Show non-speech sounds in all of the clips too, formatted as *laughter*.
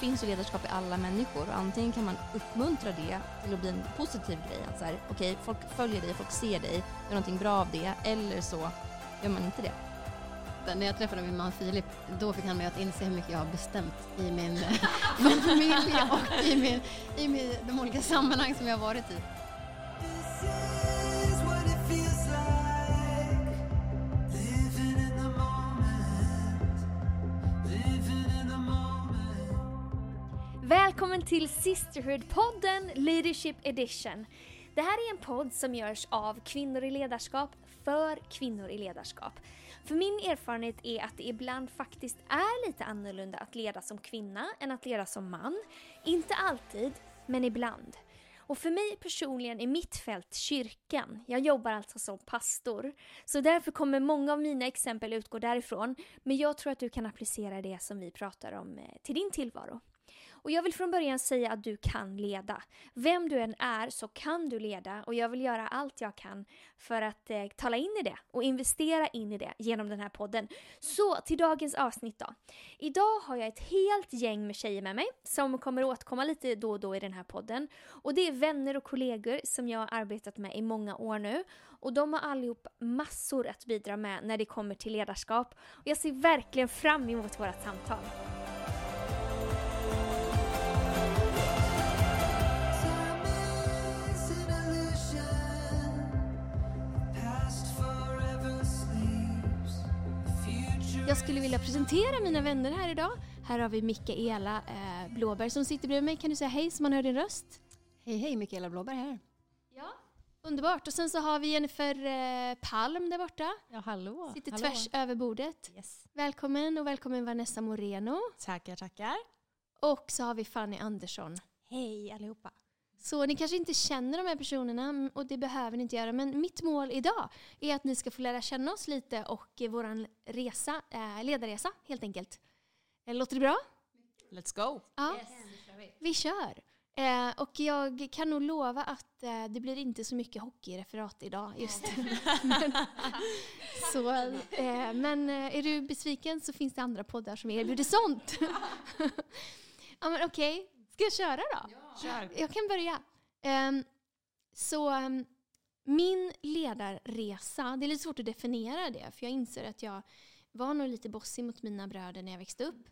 finns ju ledarskap i alla människor och antingen kan man uppmuntra det till att bli en positiv grej. Att så här, okej, folk följer dig, folk ser dig, gör någonting bra av det. Eller så gör man inte det. När jag träffade min man Filip, då fick han mig att inse hur mycket jag har bestämt i min, *laughs* min familj och i, min, i min, de olika sammanhang som jag har varit i. till Sisterhood-podden Leadership Edition. Det här är en podd som görs av kvinnor i ledarskap för kvinnor i ledarskap. För min erfarenhet är att det ibland faktiskt är lite annorlunda att leda som kvinna än att leda som man. Inte alltid, men ibland. Och för mig personligen är mitt fält kyrkan. Jag jobbar alltså som pastor. Så därför kommer många av mina exempel utgå därifrån. Men jag tror att du kan applicera det som vi pratar om eh, till din tillvaro. Och jag vill från början säga att du kan leda. Vem du än är så kan du leda och jag vill göra allt jag kan för att eh, tala in i det och investera in i det genom den här podden. Så till dagens avsnitt då. Idag har jag ett helt gäng med tjejer med mig som kommer återkomma lite då och då i den här podden. Och det är vänner och kollegor som jag har arbetat med i många år nu. Och de har allihop massor att bidra med när det kommer till ledarskap. Och jag ser verkligen fram emot vårt samtal. Jag skulle vilja presentera mina vänner här idag. Här har vi Mikaela eh, Blåberg som sitter bredvid mig. Kan du säga hej så man hör din röst? Hej hej, Mikaela Blåberg här. Ja. Underbart. Och sen så har vi Jennifer eh, Palm där borta. Ja, hallå. Sitter hallå. tvärs över bordet. Yes. Välkommen och välkommen Vanessa Moreno. Tackar, tackar. Och så har vi Fanny Andersson. Hej allihopa. Så ni kanske inte känner de här personerna mm, och det behöver ni inte göra. Men mitt mål idag är att ni ska få lära känna oss lite och eh, våran resa, eh, ledarresa helt enkelt. Eh, Låter det bra? Let's go. Ja, vi kör. Eh, och jag kan nog lova att eh, det blir inte så mycket hockeyreferat idag just. *laughs* men, *laughs* så, eh, men eh, är du besviken så finns det andra poddar som erbjuder sånt. *laughs* ja men okej, ska jag köra då? Kör. Jag kan börja. Um, så um, min ledarresa, det är lite svårt att definiera det för jag inser att jag var nog lite bossig mot mina bröder när jag växte upp.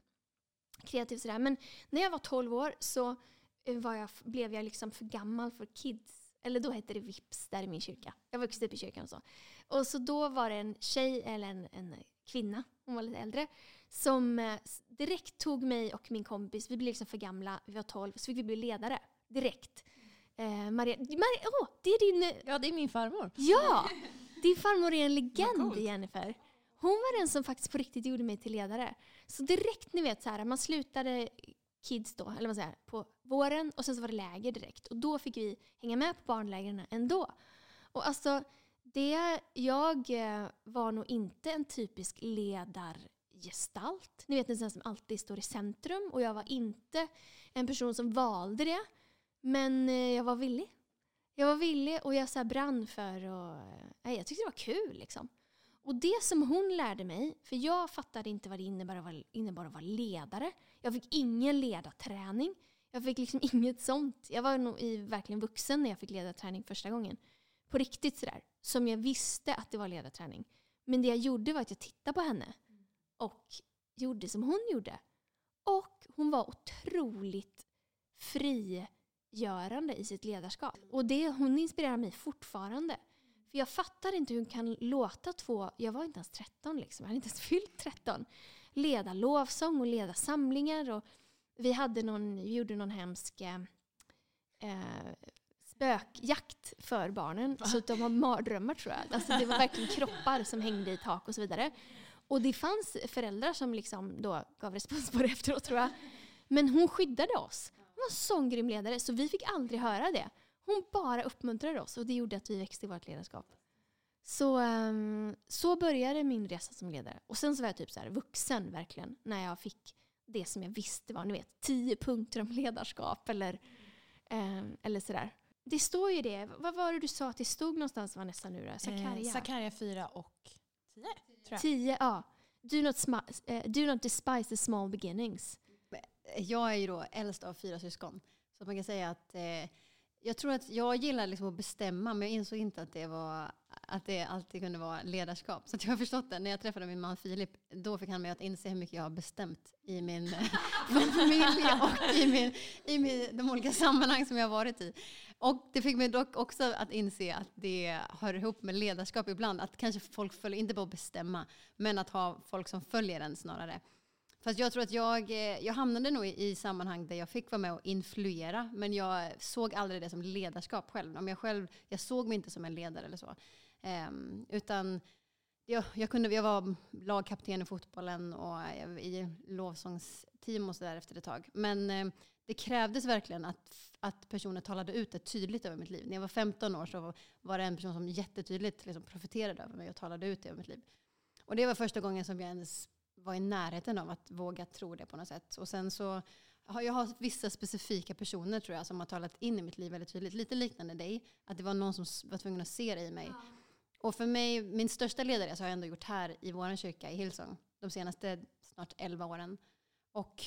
Kreativ sådär. Men när jag var 12 år så eh, var jag, blev jag liksom för gammal för kids. Eller då hette det Vips där i min kyrka. Jag växte upp i kyrkan och så. Och så då var det en tjej, eller en, en kvinna, hon var lite äldre, som eh, direkt tog mig och min kompis, vi blev liksom för gamla, vi var 12, så fick vi bli ledare. Direkt. Eh, Maria, Maria åh, det är din... eh, Ja, det är min farmor. Ja! Din farmor är en legend. Jennifer. Hon var den som faktiskt på riktigt gjorde mig till ledare. Så direkt, ni vet, så här, man slutade kids då, eller vad säger, på våren och sen så var det läger direkt. Och då fick vi hänga med på barnlägren ändå. Och alltså, det, jag eh, var nog inte en typisk gestalt. Ni vet en sån som alltid står i centrum. Och jag var inte en person som valde det. Men eh, jag var villig. Jag var villig och jag så här brann för och eh, nej, jag tyckte det var kul liksom. Och det som hon lärde mig, för jag fattade inte vad det innebar att vara, innebar att vara ledare. Jag fick ingen ledarträning. Jag fick liksom *laughs* inget sånt. Jag var nog i, verkligen vuxen när jag fick ledarträning första gången. På riktigt sådär. Som jag visste att det var ledarträning. Men det jag gjorde var att jag tittade på henne och gjorde som hon gjorde. Och hon var otroligt frigörande i sitt ledarskap. Och det, hon inspirerar mig fortfarande. För jag fattar inte hur hon kan låta två, jag var inte ens 13 liksom, jag hade inte ens *laughs* fyllt 13, leda lovsång och leda samlingar. Och vi, hade någon, vi gjorde någon hemsk eh, eh, spökjakt för barnen. Så att de har mardrömmar tror jag. Alltså, det var verkligen kroppar som hängde i tak och så vidare. Och det fanns föräldrar som liksom då gav respons på det efteråt tror jag. Men hon skyddade oss. Hon var en sån grym ledare så vi fick aldrig höra det. Hon bara uppmuntrade oss och det gjorde att vi växte i vårt ledarskap. Så, ehm, så började min resa som ledare. Och sen så var jag typ så här vuxen verkligen när jag fick det som jag visste var, ni vet, tio punkter om ledarskap eller, ehm, eller sådär. Det står ju det. Vad var det du sa att det stod någonstans Vanessa nu då? Sakarja? Eh, Sakarja 4 och 10 Tio, ja. Do not, eh, do not despise the small beginnings. jag är ju då äldst av fyra syskon. Så man kan säga att eh, jag tror att jag gillar liksom att bestämma men jag insåg inte att det, var, att det alltid kunde vara ledarskap. Så att jag har förstått det. När jag träffade min man Filip, då fick han mig att inse hur mycket jag har bestämt i *laughs* min familj och i, min, i min, de olika sammanhang som jag har varit i. Och det fick mig dock också att inse att det hör ihop med ledarskap ibland. Att kanske folk följer, inte bara bestämma, men att ha folk som följer en snarare. Fast jag tror att jag, eh, jag hamnade nog i, i sammanhang där jag fick vara med och influera, men jag såg aldrig det som ledarskap själv. Om jag, själv jag såg mig inte som en ledare eller så. Ehm, utan jag, jag, kunde, jag var lagkapten i fotbollen och i lovsångsteam och sådär efter ett tag. Men eh, det krävdes verkligen att, att personer talade ut det tydligt över mitt liv. När jag var 15 år så var det en person som jättetydligt liksom profiterade över mig och talade ut det över mitt liv. Och det var första gången som jag ens var i närheten av att våga tro det på något sätt. Och sen så har jag har vissa specifika personer tror jag som har talat in i mitt liv väldigt tydligt. Lite liknande dig. Att det var någon som var tvungen att se det i mig. Och för mig, min största ledare så har jag ändå gjort här i vår kyrka i Hillsong. De senaste snart 11 åren. Och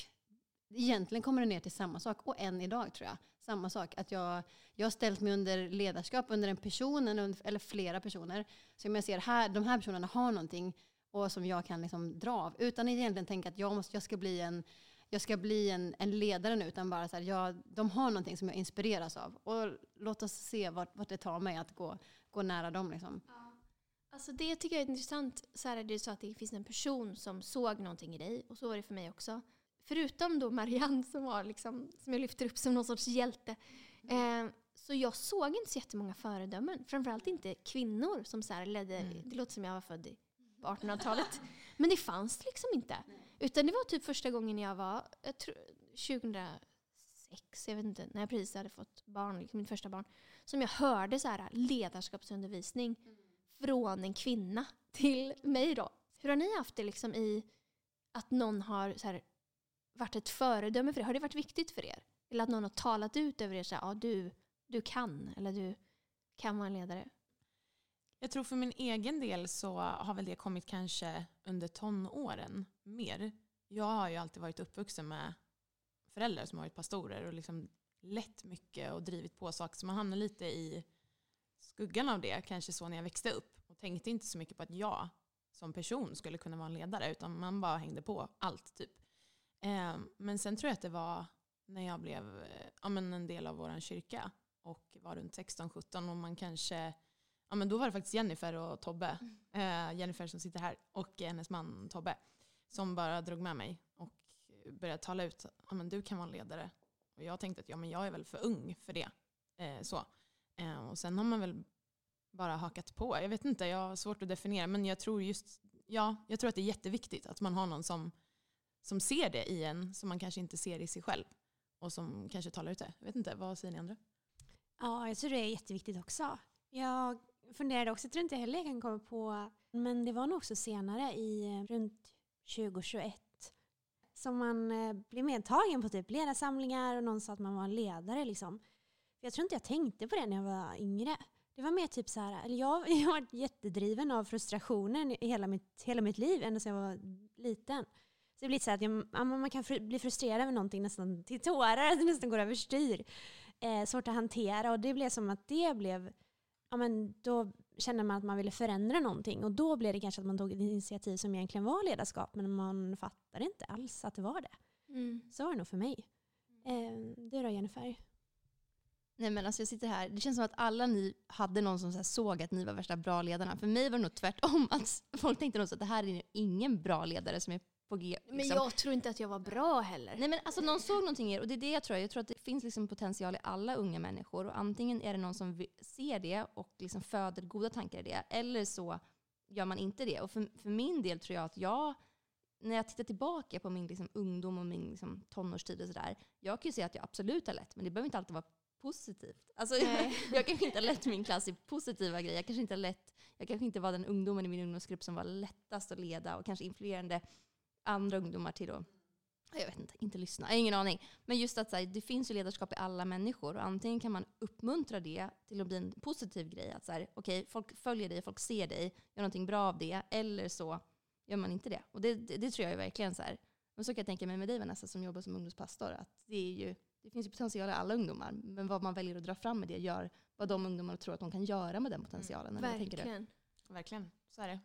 egentligen kommer det ner till samma sak. Och än idag tror jag. Samma sak. Att jag, jag har ställt mig under ledarskap under en person eller, flera personer. som jag ser här, de här personerna har någonting och som jag kan liksom dra av. Utan att egentligen tänka att jag, måste, jag ska bli en jag ska bli en, en ledare nu, utan bara så här, jag, de har någonting som jag inspireras av. Och låt oss se vart, vart det tar mig att gå, gå nära dem. Liksom. Alltså det tycker jag är intressant. Så här, du sa att det finns en person som såg någonting i dig och så var det för mig också. Förutom då Marianne som, var liksom, som jag lyfter upp som någon sorts hjälte. Eh, så jag såg inte så jättemånga föredömen. Framförallt inte kvinnor som så här ledde, Mm. det låter som jag var född i på 1800-talet. Men det fanns liksom inte. Utan det var typ första gången jag var, jag tror, 2006, jag vet inte, när jag precis hade fått barn, liksom mitt första barn. Som jag hörde så här ledarskapsundervisning från en kvinna till mig då. Hur har ni haft det liksom i att någon har så här, varit ett föredöme för er? Har det varit viktigt för er? Eller att någon har talat ut över er så här, ja du, du kan, eller du kan vara en ledare? Jag tror för min egen del så har väl det kommit kanske under tonåren mer. Jag har ju alltid varit uppvuxen med föräldrar som har varit pastorer och liksom lett mycket och drivit på saker. Så man hamnar lite i skuggan av det, kanske så när jag växte upp. Och tänkte inte så mycket på att jag som person skulle kunna vara en ledare, utan man bara hängde på allt typ. Eh, men sen tror jag att det var när jag blev eh, ja, men en del av vår kyrka och var runt 16-17 och man kanske Ja, men då var det faktiskt Jennifer och Tobbe, eh, Jennifer som sitter här, och hennes man Tobbe, som bara drog med mig började tala ut, ja, du kan vara en ledare. Och jag tänkte att ja, men jag är väl för ung för det. Eh, så. Eh, och sen har man väl bara hakat på. Jag vet inte, jag har svårt att definiera, men jag tror just, ja, jag tror att det är jätteviktigt att man har någon som, som ser det i en, som man kanske inte ser i sig själv. Och som kanske talar ut det. Jag vet inte, vad säger ni andra? Ja, jag tror det är jätteviktigt också. Jag funderade också, jag tror inte heller jag kan komma på, men det var nog också senare i runt 2021 som man eh, blev medtagen på typ ledarsamlingar och någon sa att man var en ledare liksom. Jag tror inte jag tänkte på det när jag var yngre. Det var mer typ så här, eller jag, *laughs* jag har varit jättedriven av frustrationen i hela mitt, hela mitt liv, ända sedan jag var liten. Så det blir så här att jag, man kan fr- bli frustrerad över någonting nästan till tårar, *laughs* att det nästan går överstyr. Eh, svårt att hantera och det blev som att det blev, ja men då kände man att man ville förändra någonting och då blev det kanske att man tog ett initiativ som egentligen var ledarskap men man fattade inte alls att det var det. Så var det nog för mig. Eh, du då Jennifer? Nej men alltså jag sitter här, det känns som att alla ni hade någon som så här såg att ni var värsta bra ledarna. För mig var det nog tvärtom, *laughs* att folk tänkte nog så att det här är ingen bra ledare som är på G. Men liksom. jag tror inte att jag var bra heller. Nej men alltså någon såg någonting i er och det är det jag tror. Jag tror att det finns liksom potential i alla unga människor och antingen är det någon som ser det och liksom föder goda tankar i det eller så gör man inte det. Och för, för min del tror jag att jag, när jag tittar tillbaka på min liksom ungdom och min liksom tonårstid och sådär, jag kan ju säga att jag absolut har lett men det behöver inte alltid vara positivt. Alltså, jag, *laughs* jag kanske inte har lett min klass i positiva grejer. Jag kanske inte har lett, jag kanske inte var den ungdomen i min ungdomsgrupp som var lättast att leda och kanske influerande andra ungdomar till att jag vet inte, inte lyssna. Jag har ingen aning. Men just att så här, det finns ju ledarskap i alla människor och antingen kan man uppmuntra det till att bli en positiv grej. Att så här, okay, folk följer dig, folk ser dig, gör någonting bra av det. Eller så gör man inte det. Och det, det, det tror jag är verkligen så här. Men så kan jag tänka mig med dig Vanessa som jobbar som ungdomspastor, att det, är ju, det finns ju potential i alla ungdomar, men vad man väljer att dra fram med det gör vad de ungdomarna tror att de kan göra med den potentialen. eller vad tänker du? Verkligen. Verkligen, så är det.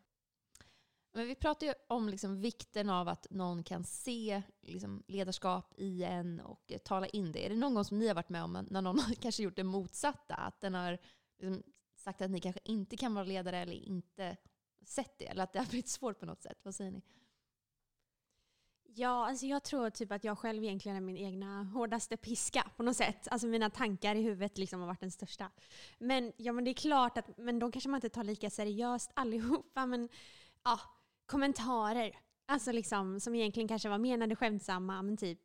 Men vi pratar ju om liksom vikten av att någon kan se liksom ledarskap i en och eh, tala in det. Är det någon gång som ni har varit med om när någon *laughs* har kanske gjort det motsatta? Att den har liksom sagt att ni kanske inte kan vara ledare eller inte sett det? Eller att det har *laughs* blivit svårt på något sätt? Vad säger ni? Ja, alltså jag tror typ att jag själv egentligen är min egna hårdaste piska på något sätt. Alltså mina tankar i huvudet liksom har varit den största. Men, ja, men det är klart att men då kanske man inte tar lika seriöst *laughs* allihopa. Men ja, kommentarer. Alltså liksom, som egentligen kanske var menade skämtsamma. Men typ,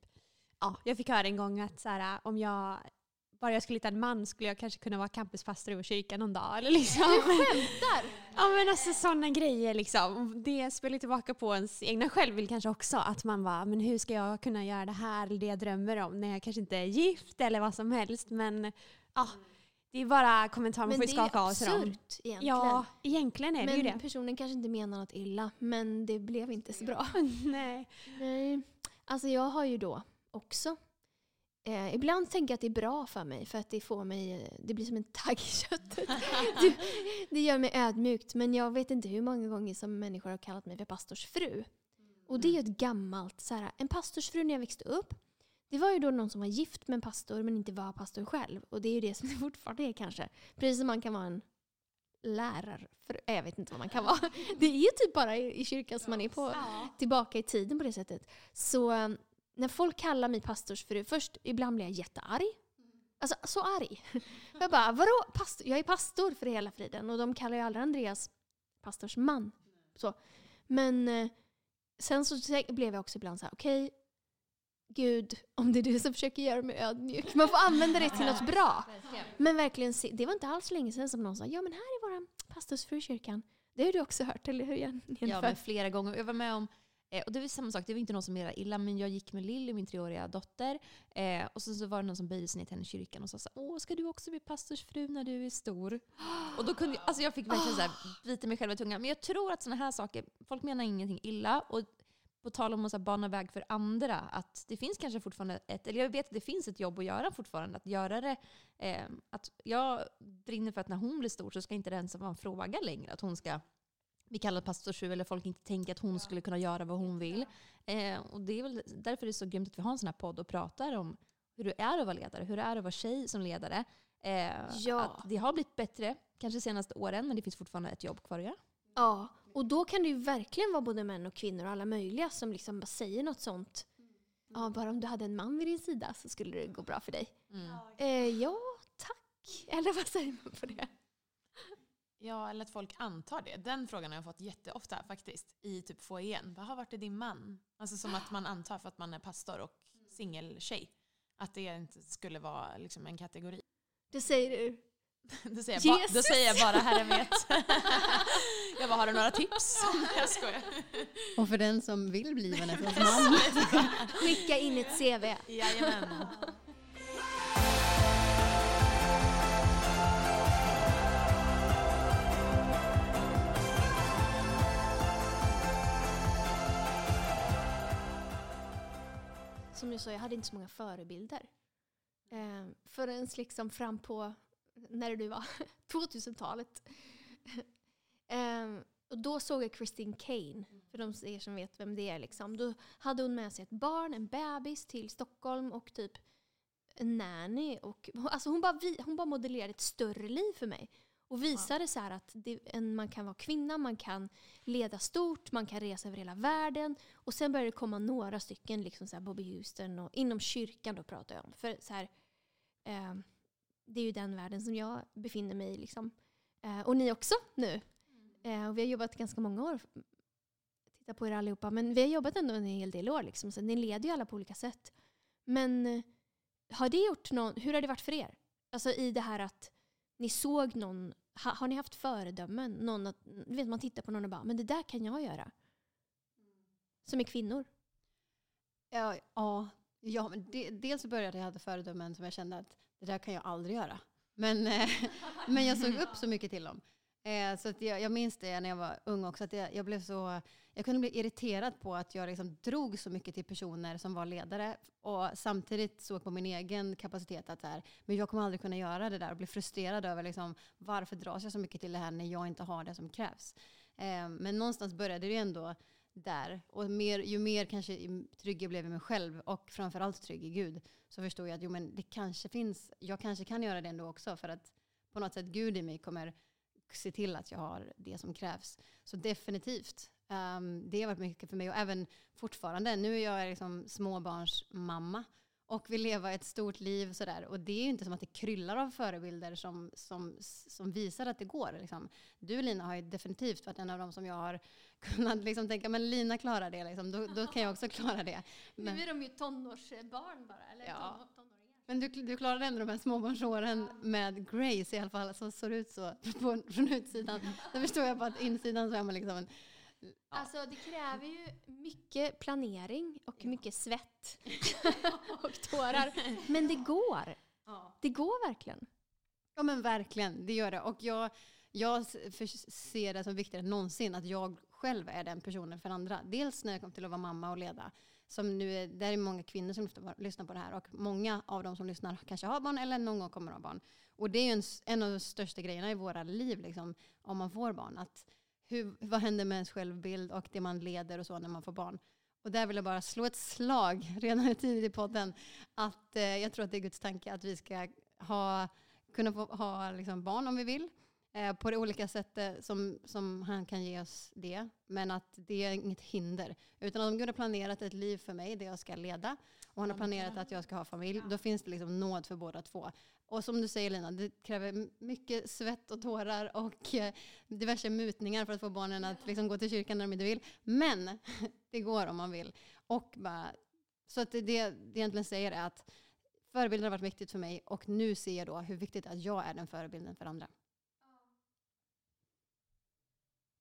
ja, jag fick höra en gång att så här, om jag bara jag skulle hitta en man skulle jag kanske kunna vara campuspastor i vår kyrka någon dag. Eller liksom. Skämtar! Ja men alltså sådana grejer liksom. Det spelar tillbaka på ens egna självbild kanske också. Att man bara, men hur ska jag kunna göra det här eller det jag drömmer om när jag kanske inte är gift eller vad som helst. Men ja, det är bara kommentarer man Men får det skaka är av sig dem. absurt egentligen. Ja, egentligen är det ju men det. personen kanske inte menar något illa, men det blev inte så bra. *laughs* Nej. Nej. Alltså jag har ju då också Eh, ibland tänker jag att det är bra för mig för att det får mig, eh, det blir som en tagg i köttet. *laughs* det, det gör mig ödmjukt men jag vet inte hur många gånger som människor har kallat mig för pastorsfru. Och det är ju ett gammalt, så här, en pastorsfru när jag växte upp, det var ju då någon som var gift med en pastor men inte var pastor själv. Och det är ju det som det *laughs* fortfarande är kanske. Precis som man kan vara en lärare, för, jag vet inte vad man kan vara. Det är ju typ bara i, kyrkan som man är på, tillbaka i tiden på det sättet. Så eh, när folk kallar mig pastorsfru, först ibland blir jag jättearg. Alltså så arg. *laughs* Jag bara, vadå pastor? Jag är pastor för hela friden och de kallar ju aldrig Andreas pastorsman. Så. Men eh, sen så blev jag också ibland så här, okej, Gud, om det är du som försöker göra mig ödmjuk. Man får använda det till något bra. Men verkligen, det var inte alls länge sedan som någon sa, ja men här är våra pastorsfru i kyrkan. Det har du också hört, eller hur Jen- Ja, Jennifer? men flera gånger. Jag var med om, eh, och det var samma sak, det var inte någon som menade illa, men jag gick med Lilly, min treåriga dotter, eh, och så, så var det någon som böjde sig ner till henne i kyrkan och sa så åh, ska du också bli pastorsfru när du är stor? Och då kunde jag, alltså jag fick verkligen så här, *gasps* bita mig själv i tungan. Men jag tror att sådana här saker, folk menar ingenting illa, och på tal om att bana väg för andra, att det finns kanske fortfarande ett, eller jag vet att det finns ett jobb att göra fortfarande, att göra det, eh, att jag brinner för att när hon blir stor så ska inte det ens vara en fråga längre, att hon ska bli kallad pastorsfru eller folk inte tänker att hon skulle kunna göra vad hon vill. Eh, och det är väl därför det är så grymt att vi har en sån här podd och pratar om hur det är att vara ledare, hur det är att vara tjej som ledare. Eh, Ja. Att det har blivit bättre, kanske de senaste åren, men det finns fortfarande ett jobb kvar att göra. Ja, och då kan det ju verkligen vara både män och kvinnor och alla möjliga som liksom bara säger något sånt. Ja, bara om du hade en man vid din sida så skulle det gå bra för dig. Eh, ja, tack. *laughs* Eller vad säger man på det? Ja, eller att folk antar det. Den frågan har jag fått jätteofta faktiskt. I typ foajén. Vad har varit är din man? Alltså som att man antar för att man är pastor och singeltjej. Att det inte skulle vara liksom en kategori. Det säger du. *laughs* Då säger, jag ba- då säger jag bara Herren vet. *laughs* jag bara, har du några tips? jag skojar. Och för den som vill bli Vanessas *laughs* man. Skicka in ett CV. Jajamän. Som jag sa, jag hade inte så många förebilder. Eh, förrän liksom fram på, när det var, *laughs* 2000-talet. eh, och då såg jag Christine Kane, för de er som vet vem det är. Liksom. Då hade hon med sig ett barn, en bebis till Stockholm och typ en nanny. Och, *laughs* alltså hon, bara vi, hon bara modellerade ett större liv för mig. Och visade så här att det, en, man kan vara kvinna, man kan leda stort, man kan resa över hela världen. Och sen började det komma några stycken, liksom så Bobby Houston och inom kyrkan då pratar jag om. För så här, eh, det är ju den världen som jag befinner mig i. Liksom. Eh, och ni också nu. Eh, och vi har jobbat ganska många år. Titta på er allihopa. Men vi har jobbat ändå en hel del år. Liksom, så ni leder ju alla på olika sätt. Men eh, har det gjort någon, hur har det varit för er? Alltså i det här att ni såg någon, ha, har ni haft föredömen? Någon att, vet, man tittar på någon och bara, men det där kan jag göra. Som är kvinnor. Ja, ja, ja men de, dels började jag hade föredömen som jag kände att det där kan jag aldrig göra. Men, eh, *laughs* men jag såg upp så mycket till dem. Eh, så att jag, jag minns det när jag var ung också, att jag, jag blev så, jag kunde bli irriterad på att jag liksom drog så mycket till personer som var ledare och samtidigt såg på min egen kapacitet att här, men jag kommer aldrig kunna göra det där och bli frustrerad över liksom, varför dras jag så mycket till det här när jag inte har det som krävs. Eh, men någonstans började det ju ändå där. Och mer, ju mer kanske trygg jag blev i mig själv och framförallt trygg i Gud så förstod jag att jo, men det kanske finns, jag kanske kan göra det ändå också för att på något sätt Gud i mig kommer se till att jag har det som krävs. Så definitivt. Um, det har varit mycket för mig och även fortfarande. Nu är jag liksom småbarnsmamma och vill leva ett stort liv sådär. Och det är ju inte som att det kryllar av förebilder som, som, som visar att det går. Liksom. Du Lina har ju definitivt varit en av de som jag har kunnat liksom tänka, men Lina klarar det, liksom. då, då kan jag också *laughs* klara det. Men, Nu är de ju tonårsbarn bara, eller Ja. tonår- tonåringar. men du, du klarade ändå de här småbarnsåren med Grace i alla fall, som såg ut så *laughs* på, från utsidan. Då förstår jag på att insidan så är man liksom en Alltså det kräver ju mycket planering och mycket svett *laughs* och tårar. Men det går. Det går verkligen. Ja men verkligen, det gör det. Och jag, jag ser det som viktigare än någonsin att jag själv är den personen för andra. Dels när jag kom till att vara mamma och leda. Som nu är, där är många kvinnor som lyssnar på- det här och många av de som lyssnar kanske har barn eller någon gång kommer att ha barn. Och det är ju en, en av de största grejerna i våra liv liksom, om man får barn. Att hur, vad händer med ens självbild och det man leder och så när man får barn. Och där vill jag bara slå ett slag *laughs* redan tidigt i podden. Att eh, jag tror att det är Guds tanke att vi ska ha kunna få ha liksom barn om vi vill. Eh, på det olika sättet som, som han kan ge oss det. Men att det är inget hinder. Utan om Gud har planerat ett liv för mig där jag ska leda och han har planerat att jag ska ha familj, då finns det liksom nåd för båda två. Och som du säger Lina, det kräver mycket svett och tårar och eh, diverse mutningar för att få barnen att liksom gå till kyrkan när de inte vill. Men *laughs* det går om man vill. Och bara, så att det, det det egentligen säger är att förebilden har varit viktigt för mig och nu ser jag då hur viktigt det är att jag är den förebilden för andra.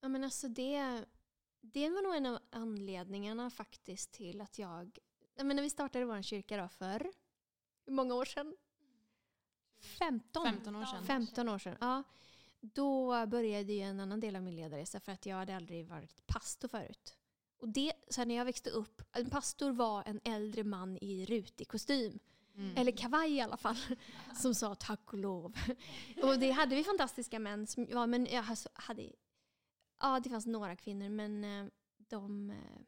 Ja men alltså det, det var nog en av anledningarna faktiskt till att jag, ja, men när vi startade vår kyrka då för, hur många år sedan? 15? 15 år sedan. 15 år sedan, ja. Då började ju en annan del av min ledarresa för att jag hade aldrig varit pastor förut. Och det, så här, när jag växte upp, en pastor var en äldre man i rutig kostym. Mm. Eller kavaj i alla fall. Som sa tack och lov. Och det hade vi fantastiska män som ja, men jag hade... Ja, det fanns några kvinnor men eh, de... Eh,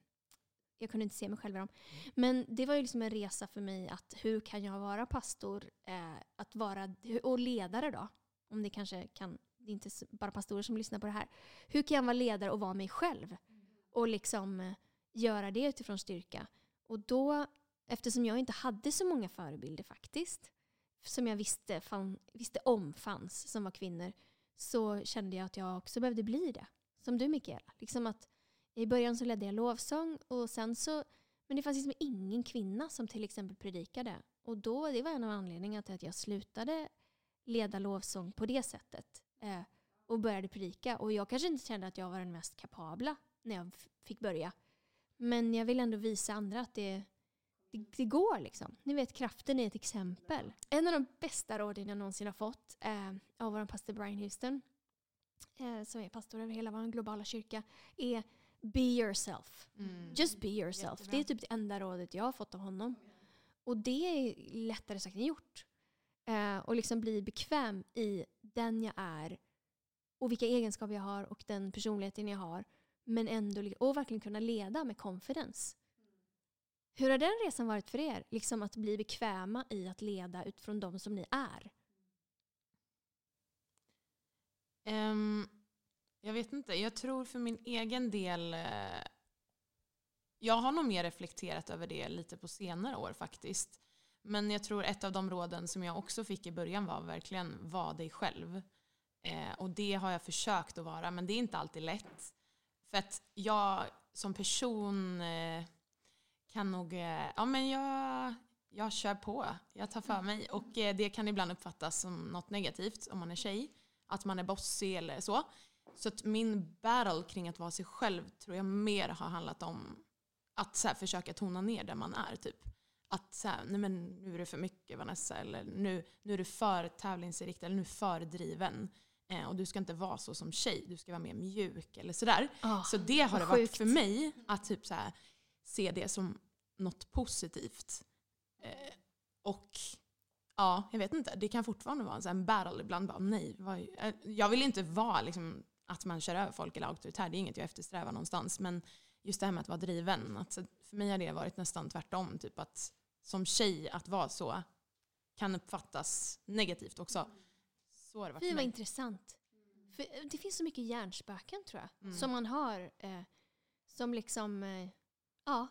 jag kunde inte se mig själv i dem. Men det var ju liksom en resa för mig att hur kan jag vara pastor eh, att vara, och ledare då? Om det kanske kan, det är inte bara pastorer som lyssnar på det här. Hur kan jag vara ledare och vara mig själv? Och liksom eh, göra det utifrån styrka. Och då eftersom jag inte hade så många förebilder faktiskt, som jag visste, fan, visste om fanns, som var kvinnor, så kände jag att jag också behövde bli det. Som du Mikaela. Liksom att I början så ledde jag lovsång och sen så, men det fanns liksom ingen kvinna som till exempel predikade. Och då, det var en av anledningarna till att jag slutade leda lovsång på det sättet. Eh, och började predika. Och jag kanske inte kände att jag var den mest kapabla när jag fick börja. Men jag vill ändå visa andra att det, det, det går liksom. Ni vet, kraften är ett exempel. En av de bästa råden jag någonsin har fått eh, av vår pastor Brian Houston, eh, som är pastor över hela vår globala kyrka, är be yourself. Mm. Just be yourself. Jättebra. Det är typ det enda rådet jag har fått av honom. Och det är lättare sagt än gjort. Eh, och liksom bli bekväm i den jag är och vilka egenskaper jag har och den personligheten jag har. Men ändå, och verkligen kunna leda med confidence. Hur har den resan varit för er? Liksom att bli bekväma i att leda utifrån de som ni är. Ehm, jag vet inte, jag tror för min egen del eh, jag har nog mer reflekterat över det lite på senare år faktiskt. Men jag tror ett av de råden som jag också fick i början var verkligen var dig själv. Eh, och det har jag försökt att vara, men det är inte alltid lätt. För att jag som person eh, kan nog, eh, ja men jag, jag kör på, jag tar för mig. Och eh, det kan ibland uppfattas som något negativt om man är tjej. Att man är bossig eller så. Så att min battle kring att vara sig själv tror jag mer har handlat om att så försöka tona ner där man är. Typ. Att så här, nej men nu är det för mycket Vanessa eller nu, nu är du för tävlingsinriktad eller nu är du för driven. Eh, och du ska inte vara så som tjej, du ska vara mer mjuk eller sådär. Ah, Så det har det varit sjukt. för mig att typ så här, se det som något positivt. Eh, och ja, jag vet inte, det kan fortfarande vara en sån battle ibland. Bara, nej, vad, eh, jag vill inte vara liksom, att man kör över folk eller auktoritär, det är inget jag eftersträvar någonstans. Men just det här med att vara driven, att, så för mig har det varit nästan tvärtom. Typ att som tjej att vara så kan uppfattas negativt också. Så har det varit Fy vad intressant. För eh, det finns så mycket hjärnspöken tror jag. Mm. Som man har. Eh, som liksom, eh, ja,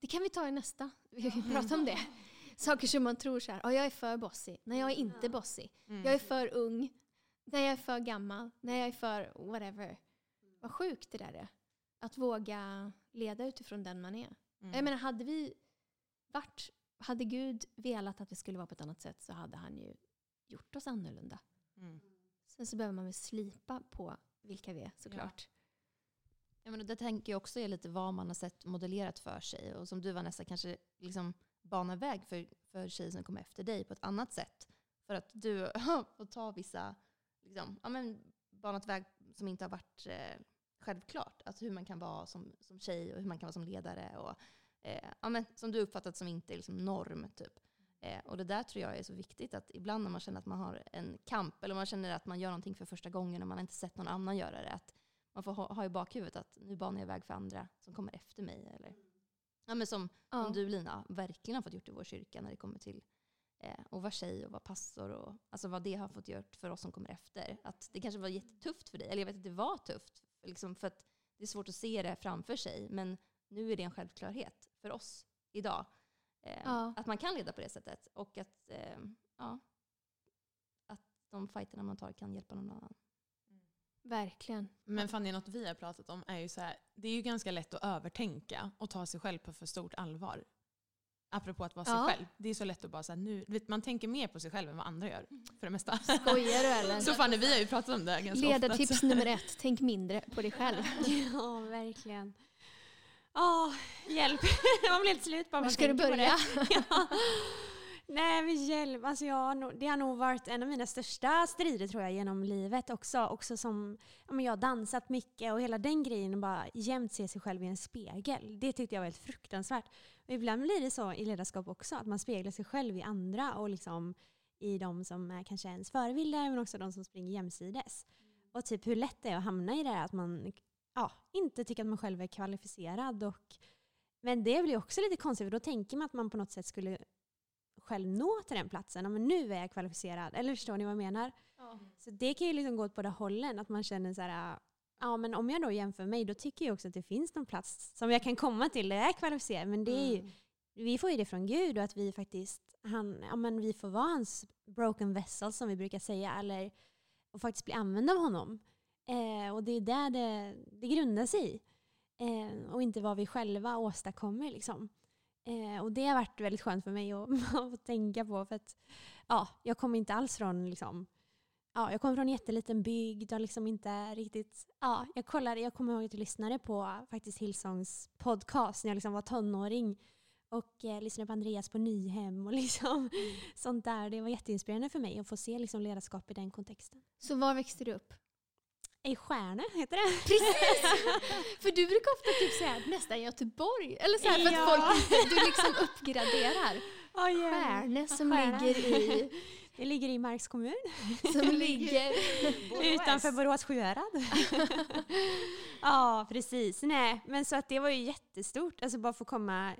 det kan vi ta i nästa. Vi kan *laughs* prata om det. Saker som man tror så här, ja jag är för bossig. Nej jag är inte bossig. Mm. Jag är för ung. Nej jag är för gammal. Nej jag är för whatever. Vad sjukt det där är. Att våga leda utifrån den man är. Mm. Jag menar hade vi varit, hade Gud velat att vi skulle vara på ett annat sätt så hade han ju gjort oss annorlunda. Mm. Sen så behöver man väl slipa på vilka vi är såklart. Ja, men det tänker jag också är lite vad man har sett modellerat för sig. Och som du Vanessa kanske liksom bana väg för, för tjejer som kommer efter dig på ett annat sätt. För att du *laughs* får ta vissa, liksom, ja, men banat väg som inte har varit eh, självklart. Alltså hur man kan vara som, som tjej och hur man kan vara som ledare. Och, eh, ja, men, som du uppfattat som inte är liksom norm. Typ. Eh, och det där tror jag är så viktigt. Att ibland när man känner att man har en kamp eller man känner att man gör någonting för första gången och man har inte sett någon annan göra det. Att man får ha, ha i bakhuvudet att nu banar jag väg för andra som kommer efter mig. Eller, ja, men som, Ja. som du Lina verkligen har fått gjort i vår kyrka när det kommer till eh, att vara tjej och vara pastor. Och, alltså vad det har fått gjort för oss som kommer efter. Att det kanske var jättetufft för dig. Eller jag vet att det var tufft. Liksom för att det är svårt att se det framför sig. Men nu är det en självklarhet för oss idag. Eh, Ja. Att man kan leda på det sättet. Och att, eh, ja, att de fighterna man tar kan hjälpa någon annan. Verkligen. Men Fanny, något vi har pratat om är ju så här, det är ju ganska lätt att övertänka och ta sig själv på för stort allvar. Apropå att vara sig Ja. själv. Det är så lätt att bara säga nu, du vet, man tänker mer på sig själv än vad andra gör. För det mesta. Skojar du eller? *laughs* Så Fanny, vi har ju pratat om det ganska Ledartips ofta. nummer ett, tänk mindre på dig själv. *laughs* Ja, verkligen. Åh, hjälp. *laughs* Man blir helt slut bara Var man ska du tänker på börja? Nej men hjälp, alltså jag, har nog- det har nog varit en av mina största strider tror jag genom livet också. Också som, ja, men jag har dansat mycket och hela den grejen, och bara jämt se sig själv i en spegel. Det tyckte jag var helt fruktansvärt. Och ibland blir det så i ledarskap också, att man speglar sig själv i andra och liksom i de som är kanske ens förebilder men också de som springer jämsides. Och typ hur lätt det är att hamna i det här att man ja, inte tycker att man själv är kvalificerad. Och, men det blir också lite konstigt för då tänker man att man på något sätt skulle själv nå till den platsen. Ja, men nu är jag kvalificerad. Eller förstår ni vad jag menar? Så det kan ju liksom gå åt båda hållen. Att man känner så här, ja men om jag då jämför mig då tycker jag också att det finns någon plats som jag kan komma till där jag är kvalificerad. Men det är ju, vi får ju det från Gud och att vi faktiskt, han, ja men vi får vara hans broken vessel som vi brukar säga. Eller, och faktiskt bli använda av honom. Eh, och det är där det, det grundar sig i. Eh, och inte vad vi själva åstadkommer. Liksom. Eh, och det har varit väldigt skönt för mig att, *laughs* att tänka på. För att, ja, jag kommer inte alls från liksom, Ja, jag kommer från en jätteliten bygd och liksom inte riktigt... Ja, jag, kollade, jag kommer ihåg att jag lyssnade på faktiskt Hillsongs podcast när jag liksom var tonåring. Och eh, lyssnade på Andreas på Nyhem och *laughs* liksom sånt där. Det var jätteinspirerande för mig att få se liksom ledarskap i den kontexten. Så var växte du upp? I Stjärna heter det. Precis! *laughs* För du brukar ofta typ säga nästan Göteborg. Eller så här, för Ja. att folk, du liksom uppgraderar. Oh, yeah. Stjärne som Stjärna. ligger i... Det ligger i Marks kommun. Som ligger... Utanför Borås Sjuhärad. *laughs* ja, precis. Nej, men så att det var ju jättestort. Alltså bara få komma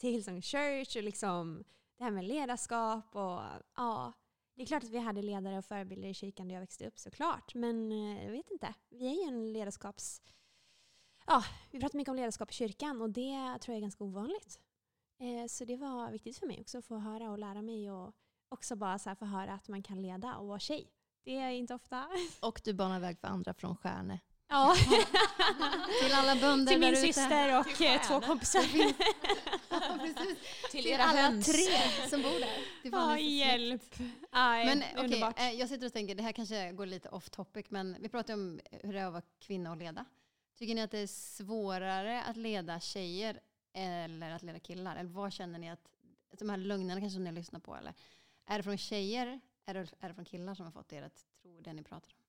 till Hillsong Church och liksom det här med ledarskap och ja. Det är klart att vi hade ledare och förebilder i kyrkan där jag växte upp såklart. Men eh, jag vet inte. Vi är ju en ledarskaps... Ja, vi pratar mycket om ledarskap i kyrkan och det tror jag är ganska ovanligt. Eh, så det var viktigt för mig också att få höra och lära mig och också bara så här få höra att man kan leda och vara tjej. Det är inte ofta. *laughs* Och du banar väg för andra från Stjärne. Ja. *laughs* Till alla bönder Till min syster och eh, två kompisar. *laughs* Ja. Till Till era alla höns. tre som bor där. Det Ja, lite hjälp. Aj, Men det är okej, underbart. eh, jag sitter och tänker, det här kanske går lite off topic, men vi pratar om hur det är att vara kvinna och leda. Tycker ni att det är svårare att leda tjejer eller att leda killar? Eller vad känner ni att, de här lögnerna kanske ni lyssnar på, eller? Är det från tjejer, är det, är det från killar som har fått er att tro det ni pratar om?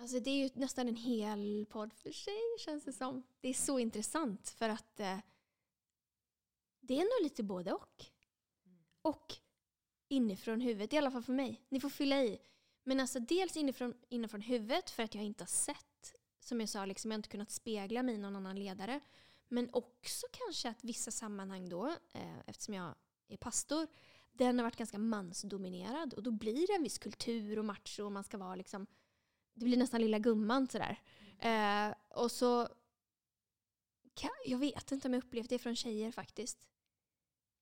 Alltså det är ju nästan en hel podd för sig känns det som. Det är så intressant för att eh, det är nog lite både och. Och inifrån huvudet, i alla fall för mig. Ni får fylla i. Men alltså dels inifrån, inifrån huvudet för att jag inte har sett, som jag sa, liksom, jag har inte kunnat spegla mig i någon annan ledare. Men också kanske att vissa sammanhang då, eh, eftersom jag är pastor, den har varit ganska mansdominerad och då blir det en viss kultur och macho och man ska vara liksom, det blir nästan lilla gumman sådär. Eh, och så, kan, jag vet inte om jag upplevt det från tjejer faktiskt.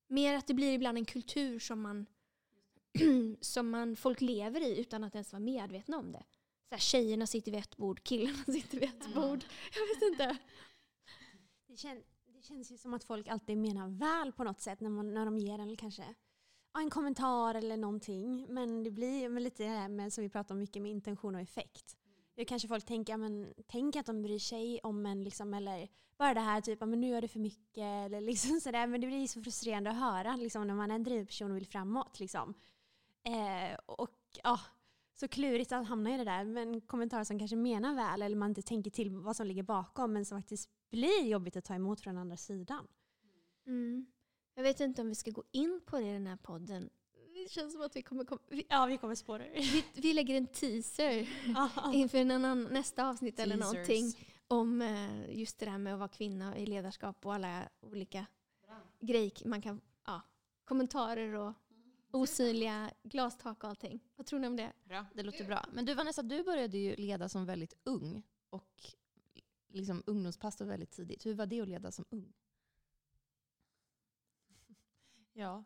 Mer att det blir ibland en kultur som man, *clears throat* som man folk lever i utan att ens vara medvetna om det. Så här, tjejerna sitter vid ett bord, killarna *laughs* sitter vid ett bord. Jag vet inte. Det, kän, det känns ju som att folk alltid menar väl på något sätt när, man, när de ger en kanske en kommentar eller någonting. Men det blir väl lite det här med, som vi pratar om mycket med intention och effekt. Det kanske folk tänker, ja, men tänk att de bryr sig om en liksom, eller bara det här typ, ja, men nu gör du för mycket eller liksom *laughs* sådär. Men det blir så frustrerande att höra liksom, när man är en drivperson och vill framåt. Liksom. Eh, och ja, så klurigt att hamna i det där. Men kommentarer som kanske menar väl eller man inte tänker till vad som ligger bakom men som faktiskt blir jobbigt att ta emot från andra sidan. Mm. Jag vet inte om vi ska gå in på det i den här podden. Det känns som att vi kommer komma... Vi, Ja, vi kommer spåra ur. vi, vi lägger en teaser *laughs* inför en annan, nästa avsnitt eller Teasers. någonting. Om eh, just det där med att vara kvinna i ledarskap och alla olika grejer man kan... Ja, kommentarer och osynliga glastak och allting. Vad tror ni om det? Bra. Det låter bra. Men du Vanessa, du började ju leda som väldigt ung och liksom ungdomspastor väldigt tidigt. Hur var det att leda som ung? Ja.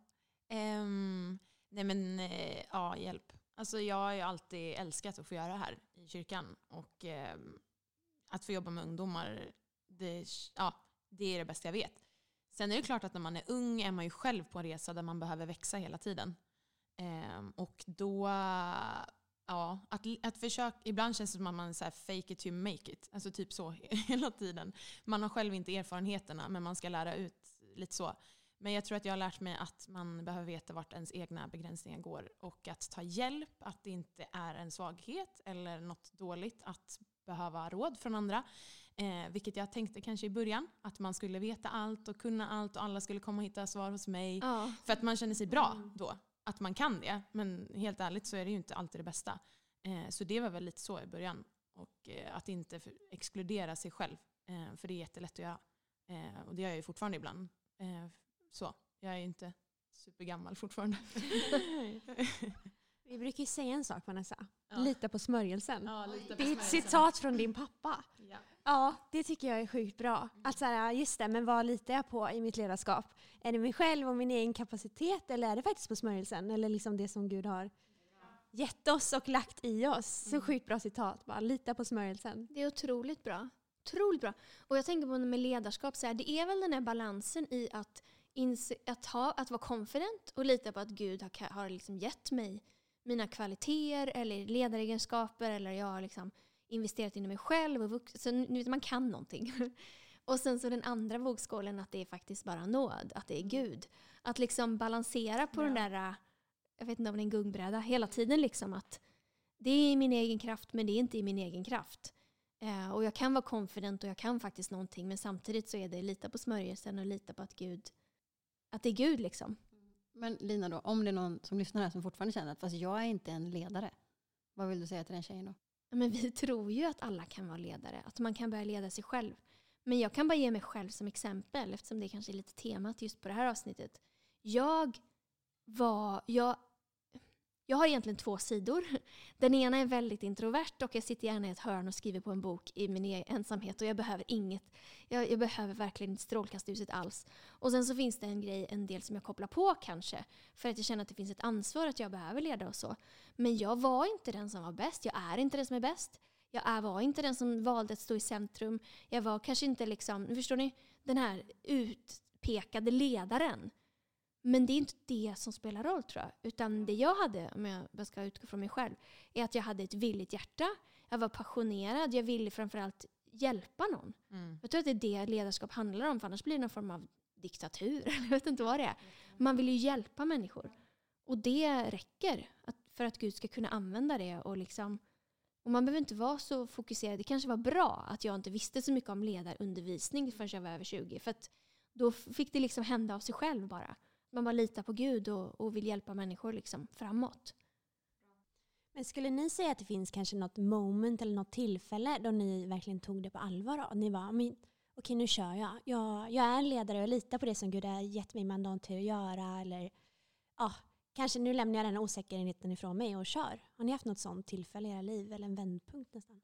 Um, nej men, uh, ja, hjälp. Alltså jag har ju alltid älskat att få göra det här i kyrkan. Och um, att få jobba med ungdomar, det, ja, det är det bästa jag vet. Sen är det klart att när man är ung är man ju själv på en resa där man behöver växa hela tiden. Um, och då, ja, att, att försöka, ibland känns det som att man så här fake it to make it. Alltså typ så *laughs* hela tiden. Man har själv inte erfarenheterna men man ska lära ut lite så. Men jag tror att jag har lärt mig att man behöver veta vart ens egna begränsningar går och att ta hjälp, att det inte är en svaghet eller något dåligt att behöva råd från andra. Eh, vilket jag tänkte kanske i början, att man skulle veta allt och kunna allt och alla skulle komma och hitta svar hos mig. Ja. För att man känner sig bra då, att man kan det. Men helt ärligt så är det ju inte alltid det bästa. Eh, så det var väl lite så i början. Och eh, att inte exkludera sig själv. Eh, för det är jättelätt att göra. Eh, och det gör jag ju fortfarande ibland. Så. Jag är inte supergammal fortfarande. *laughs* Vi brukar ju säga en sak Vanessa. Ja. Lita på smörjelsen. Ja, lite på det är ett smörjelsen. citat från din pappa. Ja. Ja, det tycker jag är sjukt bra. Att så här, just det, men vad litar jag på i mitt ledarskap? Är det mig själv och min egen kapacitet eller är det faktiskt på smörjelsen? Eller liksom det som Gud har gett oss och lagt i oss? Så sjukt bra citat. Bara lita på smörjelsen. Det är otroligt bra. Otroligt bra. Och jag tänker på det med ledarskap, så här, det är väl den här balansen i att, att, ha, att vara confident och lita på att Gud har, har liksom gett mig mina kvaliteter eller ledaregenskaper eller jag har liksom investerat in i mig själv och vux- så nu vet man kan någonting. *laughs* Och sen så den andra vågskålen att det är faktiskt bara nåd, att det är Gud. Att liksom balansera på den där, äh, jag vet inte om det är en gungbräda, hela tiden liksom att det är i min egen kraft men det är inte i min egen kraft. Eh, och jag kan vara confident och jag kan faktiskt någonting men samtidigt så är det lita på smörjelsen och lita på att Gud, att det är Gud liksom. Men Lina då, om det är någon som lyssnar här som fortfarande känner att fast jag är inte en ledare. Vad vill du säga till den tjejen då? Men vi tror ju att alla kan vara ledare, att man kan börja leda sig själv. Men jag kan bara ge mig själv som exempel eftersom det kanske är lite temat just på det här avsnittet. Jag var, jag, jag har egentligen två sidor. Den ena är väldigt introvert och jag sitter gärna i ett hörn och skriver på en bok i min egen ensamhet och jag behöver inget, jag, jag behöver verkligen inte strålkastljuset alls. Och sen så finns det en grej, en del som jag kopplar på kanske för att jag känner att det finns ett ansvar att jag behöver leda och så. Men jag var inte den som var bäst. Jag är inte den som är bäst. Jag är, var inte den som valde att stå i centrum. Jag var kanske inte liksom, förstår ni? Den här utpekade ledaren. Men det är inte det som spelar roll tror jag. Utan det jag hade, om jag ska utgå från mig själv, är att jag hade ett villigt hjärta. Jag var passionerad. Jag ville framförallt hjälpa någon. Mm. Jag tror att det är det ledarskap handlar om, för annars blir det någon form av diktatur. *laughs* Jag vet inte vad det är. Man vill ju hjälpa människor. Och det räcker för att Gud ska kunna använda det och liksom Och man behöver inte vara så fokuserad. Det kanske var bra att jag inte visste så mycket om ledarundervisning förrän jag var över 20. För då fick det liksom hända av sig själv bara. Man bara litar på Gud och, och vill hjälpa människor liksom framåt. Men skulle ni säga att det finns kanske något moment eller något tillfälle då ni verkligen tog det på allvar? Då? Ni var, men, okej nu kör jag. jag. Jag är en ledare och jag litar på det som Gud har gett mig mandat till att göra. Eller ja, kanske nu lämnar jag den här osäkerheten ifrån mig och kör. Har ni haft något sånt tillfälle i era liv eller en vändpunkt nästan?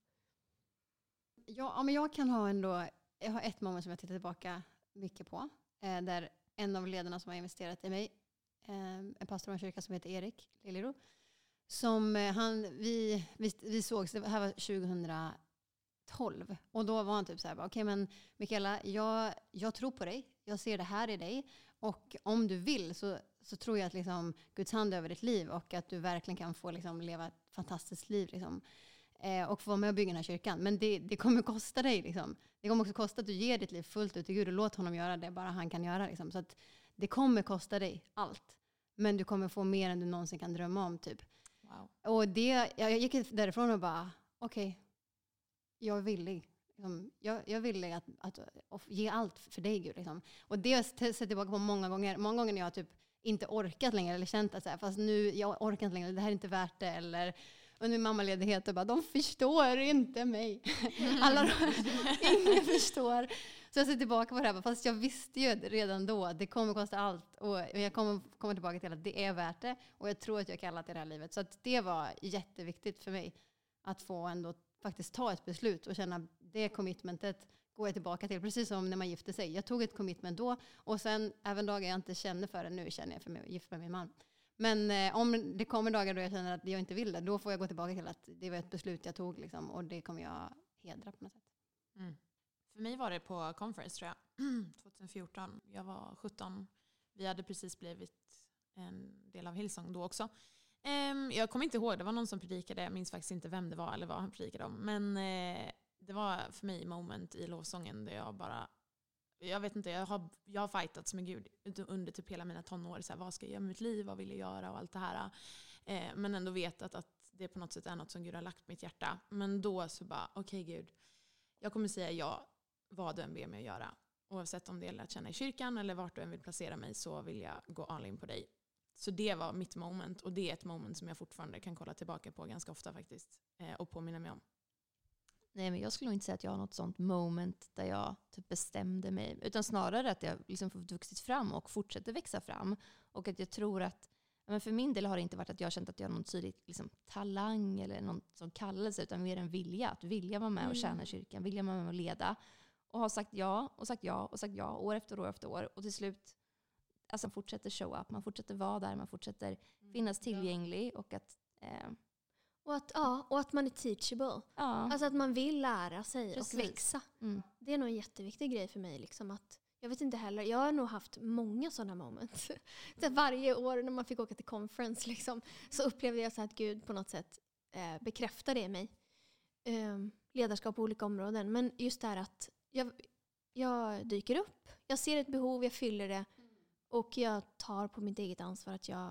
Ja, ja, men jag kan ha ändå, jag har ett moment som jag tittar tillbaka mycket på. Eh, där en av ledarna som har investerat i mig, eh, en pastor i en kyrka som heter Erik Liljero. som eh, han, vi, vi, vi sågs, det här var 2012. Och då var han typ så här, okej okej men Mikaela, jag, jag tror på dig, jag ser det här i dig. Och om du vill så, så tror jag att liksom Guds hand är över ditt liv och att du verkligen kan få liksom leva ett fantastiskt liv. Liksom eh, och få vara med och bygga den här kyrkan. Men det, det kommer kosta dig. Liksom. Det kommer också kosta att du ger ditt liv fullt ut till Gud och låt honom göra det bara han kan göra. Liksom. Så att det kommer kosta dig allt. Men du kommer få mer än du någonsin kan drömma om. Typ. Wow. Och det, jag gick därifrån och bara, okej, jag är villig. Liksom, Jag, jag villig att, att, att ge allt för dig Gud. Liksom. Och det har jag sett tillbaka på många gånger. Många gånger när jag typ inte orkat längre eller känt att så här, fast nu, jag orkar inte längre, det här är inte värt det. Eller under min mammaledighet och bara, de förstår inte mig. *laughs* Alla de, ingen förstår. Så jag ser tillbaka på det här, fast jag visste ju redan då att det kommer kosta allt. Och jag kommer komma tillbaka till att det är värt det. Och jag tror att jag är kallad till det här livet. Så att det var jätteviktigt för mig att få ändå faktiskt ta ett beslut och känna det commitmentet går jag tillbaka till. Precis som när man gifter sig. Jag tog ett commitment då och sen även dagar jag inte känner för det, nu känner jag för mig gift med min man. Men eh, om det kommer dagar då jag känner att jag inte vill det, då får jag gå tillbaka till att det var ett beslut jag tog liksom, och det kommer jag hedra på något sätt. Mm. För mig var det på conference tror jag, *clears throat* 2014. Jag var 17. Vi hade precis blivit en del av Hillsong då också. Ehm, jag kommer inte ihåg, det var någon som predikade, jag minns faktiskt inte vem det var eller vad han predikade om. Men eh, det var för mig moment i lovsången där jag bara, jag vet inte, jag har, jag har fightats med Gud under typ hela mina tonår. Så här, vad ska jag göra med mitt liv, vad vill jag göra och allt det här. Eh, men ändå vetat att det på något sätt är något som Gud har lagt på mitt hjärta. Men då så bara, okej Gud, jag kommer säga ja vad du än ber mig att göra. Oavsett om det gäller att känna i kyrkan eller vart du än vill placera mig så vill jag gå all in på dig. Så det var mitt moment och det är ett moment som jag fortfarande kan kolla tillbaka på ganska ofta faktiskt. Eh, och påminna mig om. Nej, men jag skulle nog inte säga att jag har något sånt moment där jag typ bestämde mig. Utan snarare att jag liksom vuxit fram och fortsätter växa fram. Och att jag tror att, men för min del har det inte varit att jag har känt att jag har någon tydlig liksom, talang eller någon som kallelse, utan mer en vilja. Att vilja vara med och tjäna i kyrkan, vilja vara med och leda. Och har sagt ja och sagt ja och sagt ja år efter år efter år. Och till slut alltså, man fortsätter show up, man fortsätter vara där, man fortsätter finnas tillgänglig. Och att, eh, Och att, ja, och att man är teachable. ja, Alltså att man vill lära sig Precis. och växa. mm. Det är nog en jätteviktig grej för mig. Liksom att, jag vet inte heller, jag har nog haft många sådana moments. *laughs* Så varje år när man fick åka till conference liksom, så upplevde jag så att Gud på något sätt eh, bekräftar det i mig. Eh, ledarskap på olika områden. Men just det här att jag, jag dyker upp, jag ser ett behov, jag fyller det och jag tar på mitt eget ansvar att jag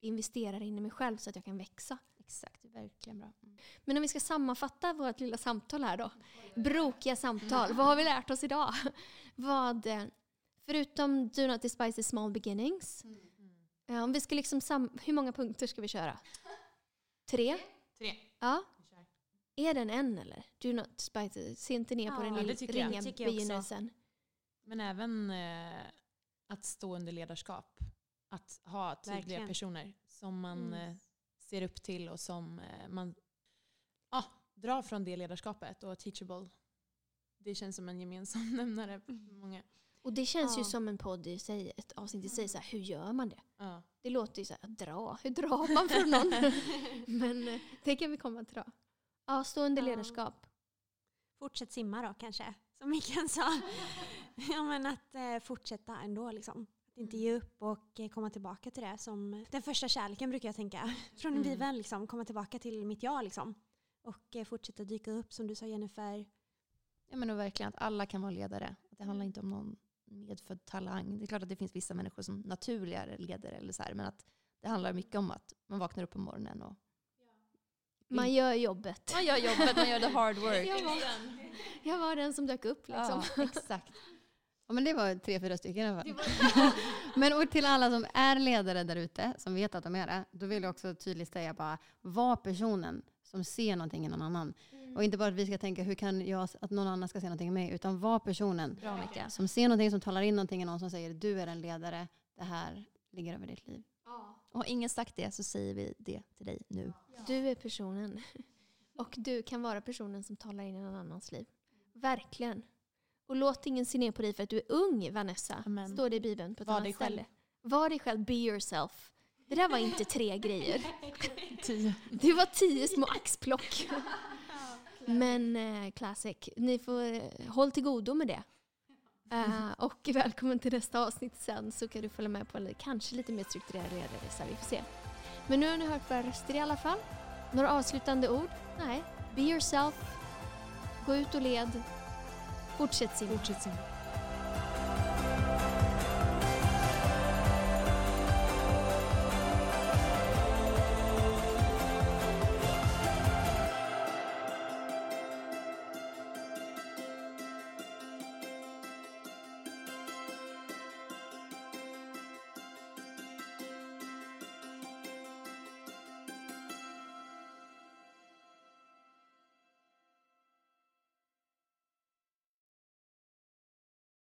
investerar in i mig själv så att jag kan växa. Exakt, verkligen bra. Mm. Men om vi ska sammanfatta vårt lilla samtal här då. Brokiga samtal. Vad har vi lärt oss idag? Vad, eh, förutom Do not despise the small beginnings. eh, Om vi ska liksom sam- hur många punkter ska vi köra? Tre? Tre. Ja. Är den en eller? Do not despise se inte ner på Ja, den lilla ringa begynnelsen. Men även eh, att stå under ledarskap. Att ha tydliga Verkligen. personer som man Mm. Ser upp till och som eh, man ja, drar från det ledarskapet och teachable. Det känns som en gemensam *laughs* nämnare för många. Och det känns ju Ja. som en podd i sig, ett avsnitt i sig. Så här, hur gör man det? Ja. Det låter ju så här, dra. Hur drar man från någon? *laughs* Men eh, det kan vi komma till då. Ja, stå under Ja. ledarskap. Fortsätt simma då kanske, som Mikael sa. *laughs* ja, men att eh, fortsätta ändå liksom. Att inte ge upp och eh, komma tillbaka till det som den första kärleken brukar jag tänka. *laughs* Från en Mm. bibel liksom, komma tillbaka till mitt jag liksom. Och eh, fortsätta dyka upp som du sa Jennifer. Ja, men och verkligen att alla kan vara ledare. Att det handlar inte om någon medfödd talang. Det är klart att det finns vissa människor som naturligare ledare, eller så här, men att det handlar mycket om att man vaknar upp på morgonen och Man gör jobbet. Man gör jobbet, man gör the hard *laughs* work. Jag var, jag var den som dök upp liksom. Ja, exakt. Ja, men det var tre, fyra stycken i alla fall. *laughs* men och till alla som är ledare där ute, som vet att de är det, då vill jag också tydligt säga bara, var personen som ser någonting i någon annan. Och inte bara att vi ska tänka, hur kan jag, att någon annan ska se någonting i mig, utan var personen Bra som ser någonting, som talar in någonting i någon som säger, du är en ledare, det här ligger över ditt liv. Och har ingen sagt det så säger vi det till dig nu. Du är personen. *laughs* Och du kan vara personen som talar in i någon annans liv. Verkligen. Och låt ingen se ner på dig för att du är ung, Vanessa. Amen. Står det i Bibeln på ett Var annat dig själv. ställe. Var dig själv, be yourself. Det där var inte tre *laughs* grejer. Tio. Det var tio små axplock. *laughs* Men eh, classic. Ni får eh, håll till godo med det. Eh, och *laughs* välkommen till nästa avsnitt sen så kan du följa med på en kanske lite mer strukturerad redovisning. Vi får se. Men nu har ni hört våra röster i alla fall. Några avslutande ord? Nej. Be yourself. Gå ut och led. Učecima. Učecima.